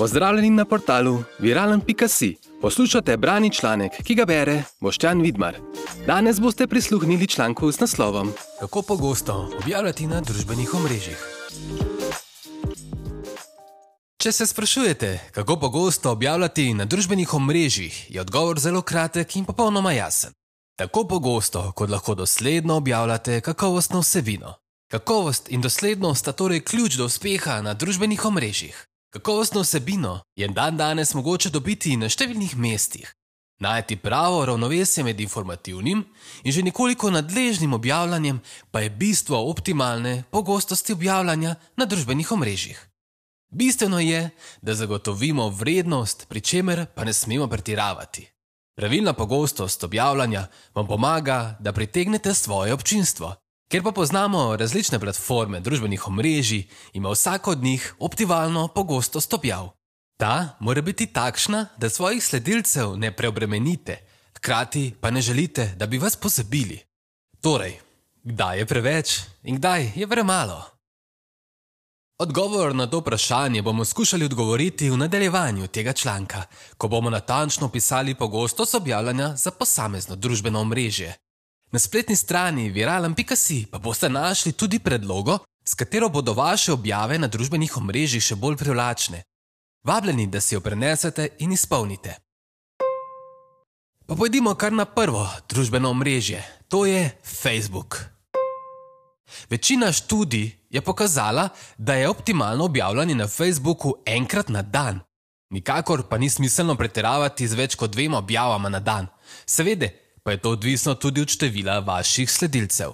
Pozdravljeni na portalu viralen.si. Poslušate brani članek, ki ga bere Boštjan Vidmar. Danes boste prisluhnili članku z naslovom Kako pogosto objavljati na družbenih omrežjih? Če se sprašujete, kako pogosto objavljati na družbenih omrežjih, je odgovor zelo kratek in popolnoma jasen. Tako pogosto, kot lahko dosledno objavljate kakovostno vsebino. Kakovost in doslednost sta torej ključ do uspeha na družbenih omrežjih. Kakovostno vsebino je dan danes mogoče dobiti na številnih mestih. Najti pravo ravnovesje med informativnim in že nekoliko nadležnim objavljanjem pa je bistvo optimalne pogostosti objavljanja na družbenih omrežjih. Bistveno je, da zagotovimo vrednost, pri čemer pa ne smemo pretiravati. Pravilna pogostost objavljanja vam pomaga, da pritegnete svoje občinstvo. Ker pa poznamo različne platforme družbenih omrežij, ima vsak od njih optimalno pogostost objav. Ta mora biti takšna, da svojih sledilcev ne preobremenite, hkrati pa ne želite, da bi vas pozabili. Torej, kdaj je preveč in kdaj je premalo? Odgovor na to vprašanje bomo skušali odgovoriti v nadaljevanju tega članka, ko bomo natančno opisali pogostost objavljanja za posamezno družbeno omrežje. Na spletni strani viralen.si pa boste našli tudi predlogo, s katero bodo vaše objave na družbenih omrežjih še bolj privlačne. Vabljeni, da si jo prenesete in izpolnite. Pa pojdimo kar na prvo družbeno omrežje, to je Facebook. Večina študij je pokazala, da je optimalno objavljanje na Facebooku enkrat na dan. Nikakor pa ni smiselno pretiravati z več kot dvema objavama na dan. Seveda pa je to odvisno tudi od števila vaših sledilcev.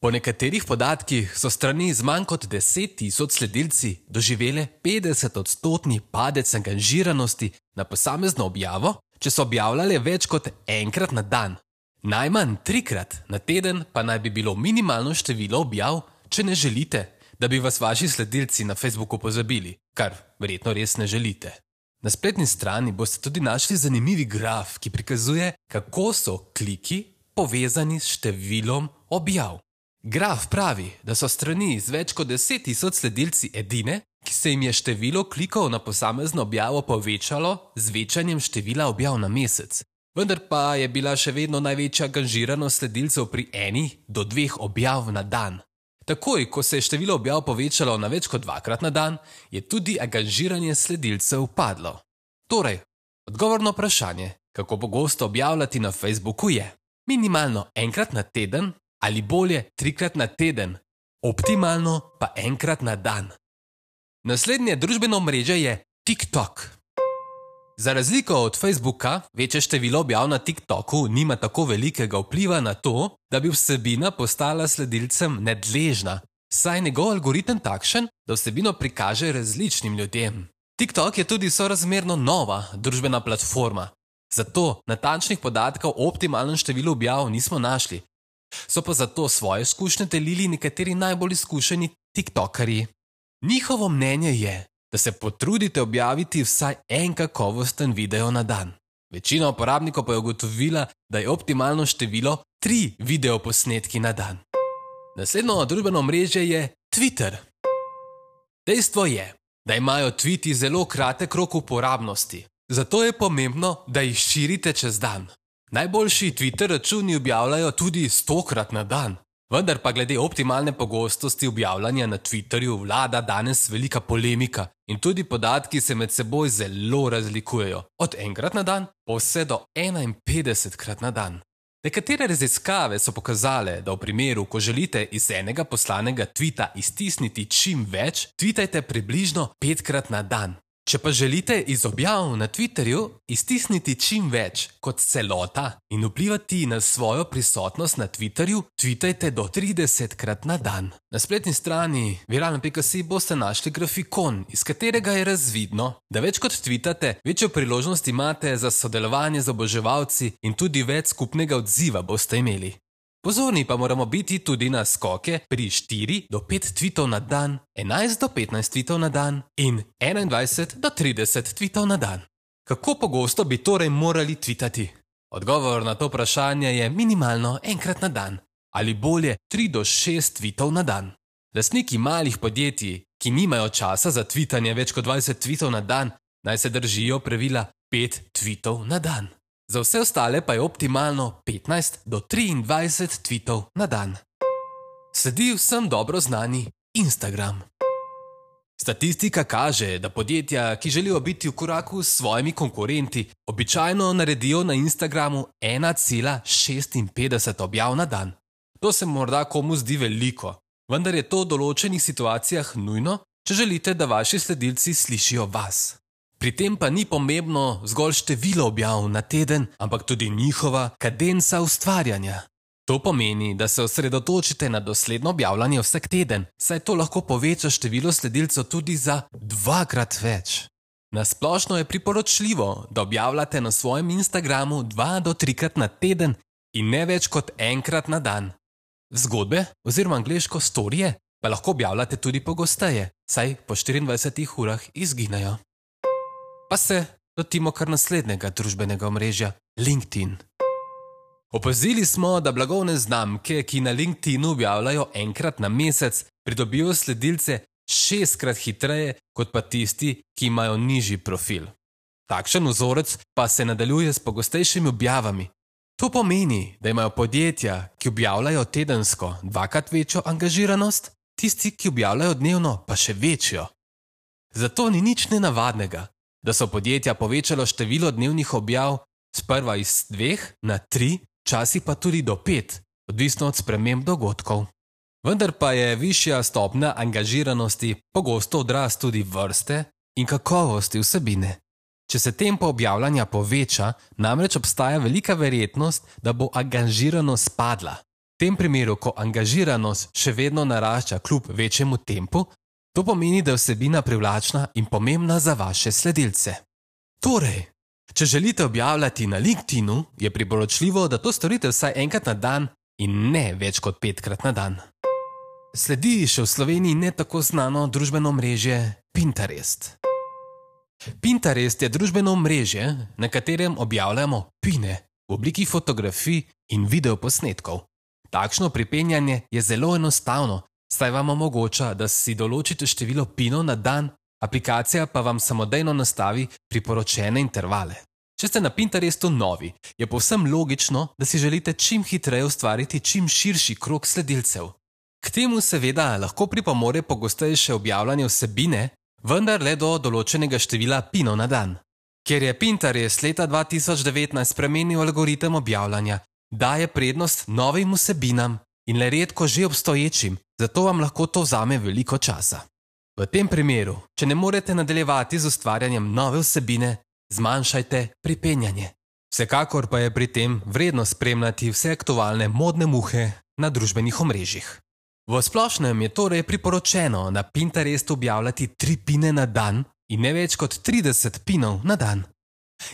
Po nekaterih podatkih so strani z manj kot 10 tisoč sledilci doživele 50-odstotni padec angažiranosti na posamezno objavo, če so objavljale več kot enkrat na dan. Najmanj trikrat na teden pa naj bi bilo minimalno število objav, če ne želite, da bi vas vaši sledilci na Facebooku pozabili, kar verjetno res ne želite. Na spletni strani boste tudi našli zanimivi graf, ki prikazuje, kako so kliki povezani s številom objav. Graf pravi, da so strani z več kot 10 tisoč sledilci edine, ki se jim je število klikov na posamezno objavo povečalo z večanjem števila objav na mesec. Vendar pa je bila še vedno največja angažiranost sledilcev pri eni do dveh objav na dan. Takoj, ko se je število objav povečalo na več kot dvakrat na dan, je tudi angažiranje sledilcev padlo. Torej, odgovor na vprašanje, kako pogosto objavljati na Facebooku je: minimalno enkrat na teden ali bolje trikrat na teden, optimalno pa enkrat na dan. Naslednje družbeno mreže je TikTok. Za razliko od Facebooka, večje število objav na TikToku nima tako velikega vpliva na to, da bi vsebina postala sledilcem nedležna, saj je njegov algoritem takšen, da vsebino prikaže različnim ljudem. TikTok je tudi sorazmerno nova družbena platforma, zato natančnih podatkov o optimalnem številu objav nismo našli. So pa zato svoje izkušnje delili nekateri najbolj izkušeni TikTokerji. Njihovo mnenje je, da se potrudite objaviti vsaj en kakovosten video na dan. Večina uporabnikov pa je ugotovila, da je optimalno število tri videoposnetki na dan. Naslednjo družbeno mreže je Twitter. Dejstvo je, da imajo tviti zelo kratek rok uporabnosti, zato je pomembno, da jih širite čez dan. Najboljši Twitter računi objavljajo tudi stokrat na dan. Vendar pa glede optimalne pogostosti objavljanja na Twitterju vlada danes velika polemika in tudi podatki se med seboj zelo razlikujejo, od enkrat na dan pa vse do 51 krat na dan. Nekatere raziskave so pokazale, da v primeru, ko želite iz enega poslanega tvita iztisniti čim več, tvitajte približno petkrat na dan. Če pa želite iz objav na Twitterju iztisniti čim več kot celota in vplivati na svojo prisotnost na Twitterju, tvitajte do 30 krat na dan. Na spletni strani viralno.si boste našli grafikon, iz katerega je razvidno, da več kot tvitate, večjo priložnost imate za sodelovanje z oboževalci in tudi več skupnega odziva boste imeli. Pozorni pa moramo biti tudi na skoke pri 4 do 5 tvitev na dan, 11 do 15 tvitev na dan in 21 do 30 tvitev na dan. Kako pogosto bi torej morali tvitati? Odgovor na to vprašanje je minimalno enkrat na dan ali bolje 3 do 6 tvitev na dan. Lastniki malih podjetij, ki nimajo časa za tvitanje več kot 20 tvitev na dan, naj se držijo pravila 5 tweetov na dan. Za vse ostale pa je optimalno 15 do 23 tweetov na dan. Sledi vsem dobro znani Instagram. Statistika kaže, da podjetja, ki želijo biti v koraku s svojimi konkurenti, običajno naredijo na Instagramu 1,56 objav na dan. To se morda komu zdi veliko, vendar je to v določenih situacijah nujno, če želite, da vaši sledilci slišijo vas. Pri tem pa ni pomembno zgolj število objav na teden, ampak tudi njihova kadenca ustvarjanja. To pomeni, da se osredotočite na dosledno objavljanje vsak teden, saj to lahko poveča število sledilcev tudi za dvakrat več. Na splošno je priporočljivo, da objavljate na svojem Instagramu dva do trikrat na teden in ne več kot enkrat na dan. Zgodbe oziroma angliško storije pa lahko objavljate tudi pogosteje, saj po 24 urah izginejo. Pa se lotimo kar naslednjega družbenega omrežja LinkedIn. Opazili smo, da blagovne znamke, ki na LinkedInu objavljajo enkrat na mesec, pridobijo sledilce šestkrat hitreje kot pa tisti, ki imajo nižji profil. Takšen vzorec pa se nadaljuje s pogostejšimi objavami. To pomeni, da imajo podjetja, ki objavljajo tedensko, dvakrat večjo angažiranost, tisti, ki objavljajo dnevno, pa še večjo. Zato ni nič nenavadnega, da so podjetja povečalo število dnevnih objav sprva iz dveh na tri, časi pa tudi do pet, odvisno od sprememb dogodkov. Vendar pa je višja stopnja angažiranosti pogosto odraz tudi vrste in kakovosti vsebine. Če se tempo objavljanja poveča, namreč obstaja velika verjetnost, da bo angažiranost padla. V tem primeru, ko angažiranost še vedno narašča kljub večjemu tempu, to pomeni, da je vsebina privlačna in pomembna za vaše sledilce. Torej, če želite objavljati na LinkedInu, je priporočljivo, da to storite vsaj enkrat na dan in ne več kot petkrat na dan. Sledi še v Sloveniji ne tako znano družbeno mrežje Pinterest. Pinterest je družbeno mrežje, na katerem objavljamo pine v obliki fotografij in videoposnetkov. Takšno pripenjanje je zelo enostavno, saj vam omogoča, da si določite število pinov na dan, aplikacija pa vam samodejno nastavi priporočene intervale. Če ste na Pinterestu novi, je povsem logično, da si želite čim hitreje ustvariti čim širši krok sledilcev. K temu seveda lahko pripomore pogostejše objavljanje vsebine, vendar le do določenega števila pinov na dan. Ker je Pinterest leta 2019 spremenil algoritem objavljanja, daje prednost novim vsebinam in le redko že obstoječim, zato vam lahko to vzame veliko časa. V tem primeru, če ne morete nadaljevati z ustvarjanjem nove vsebine, zmanjšajte pripenjanje. Vsekakor pa je pri tem vredno spremljati vse aktualne modne muhe na družbenih omrežjih. V splošnem je torej priporočeno na Pinterestu objavljati tri pine na dan in ne več kot 30 pinov na dan.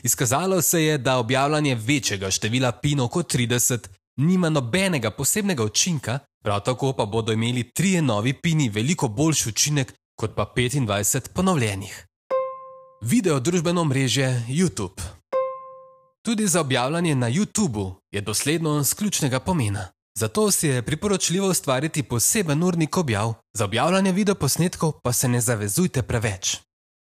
Izkazalo se je, da objavljanje večjega števila pinov kot 30 nima nobenega posebnega učinka, prav tako pa bodo imeli trije novi pini veliko boljši učinek kot pa 25 ponovljenih. Video družbeno mrežje YouTube. Tudi za objavljanje na YouTubu je doslednost ključnega pomena. Zato si je priporočljivo ustvariti poseben urnik objav, za objavljanje videoposnetkov pa se ne zavezujte preveč.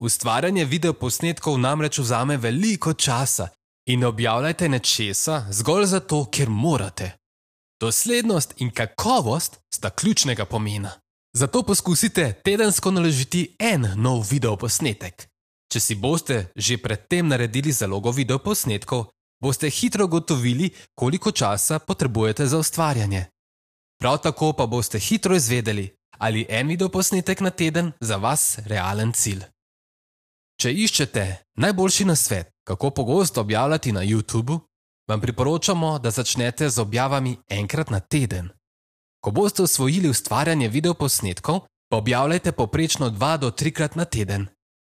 Ustvarjanje videoposnetkov namreč vzame veliko časa in ne objavljajte nečesa zgolj zato, ker morate. Doslednost in kakovost sta ključnega pomena. Zato poskusite tedensko naložiti en nov videoposnetek. Če si boste že predtem naredili zalogo videoposnetkov, boste hitro gotovili, koliko časa potrebujete za ustvarjanje. Prav tako pa boste hitro izvedeli, ali en videoposnetek na teden za vas realen cilj. Če iščete najboljši nasvet, kako pogosto objavljati na YouTubu, vam priporočamo, da začnete z objavami enkrat na teden. Ko boste usvojili ustvarjanje videoposnetkov, pa objavljajte poprečno dva do trikrat na teden.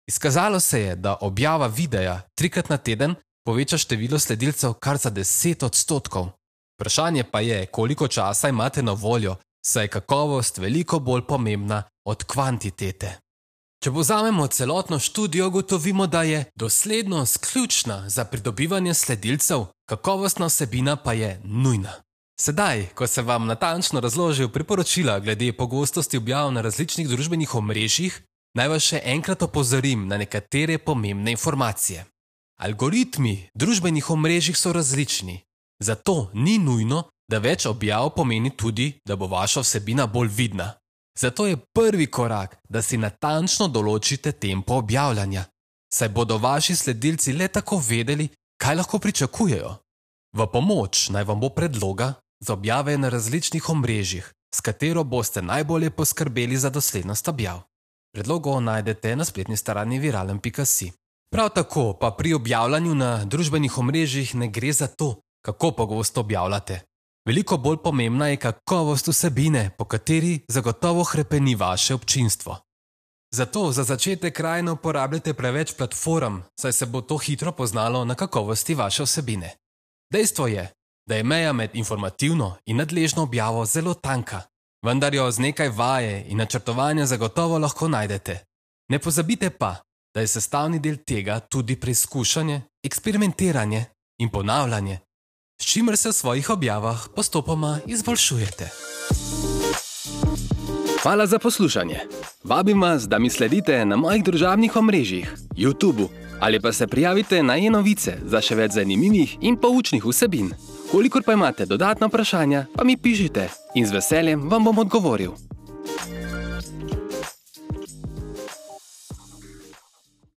Izkazalo se je, da objava videa trikrat na teden poveča število sledilcev kar za 10 odstotkov. Vprašanje pa je, koliko časa imate na voljo, saj je kakovost veliko bolj pomembna od kvantitete. Če povzamemo celotno študijo, gotovimo, da je doslednost ključna za pridobivanje sledilcev, kakovostna vsebina pa je nujna. Sedaj, ko sem vam natančno razložil priporočila glede pogostosti objav na različnih družbenih omrežjih, Naj vas še enkrat opozorim na nekatere pomembne informacije. Algoritmi družbenih omrežij so različni, zato ni nujno, da več objav pomeni tudi, da bo vaša vsebina bolj vidna. Zato je prvi korak, da si natančno določite tempo objavljanja, saj bodo vaši sledilci le tako vedeli, kaj lahko pričakujejo. V pomoč naj vam bo predloga za objave na različnih omrežjih, s katero boste najbolje poskrbeli za doslednost objav. Predlogo najdete na spletni strani viralen.si. Prav tako pa pri objavljanju na družbenih omrežjih ne gre za to, kako pogosto objavljate. Veliko bolj pomembna je kakovost vsebine, po kateri zagotovo krepeni vaše občinstvo. Zato za začetek kraj ne uporabljate preveč platform, saj se bo to hitro poznalo na kakovosti vaše vsebine. Dejstvo je, da je meja med informativno in nadležno objavo zelo tanka, vendar jo z nekaj vaje in načrtovanja zagotovo lahko najdete. Ne pozabite pa, da je sestavni del tega tudi preizkušanje, eksperimentiranje in ponavljanje, s čimer se v svojih objavah postopoma izboljšujete. Hvala za poslušanje. Vabim vas, da mi sledite na mojih družabnih omrežjih, YouTube ali pa se prijavite na e-novice za še več zanimivih in poučnih vsebin. Kolikor pa imate dodatna vprašanja, pa mi pišite in z veseljem vam bom odgovoril.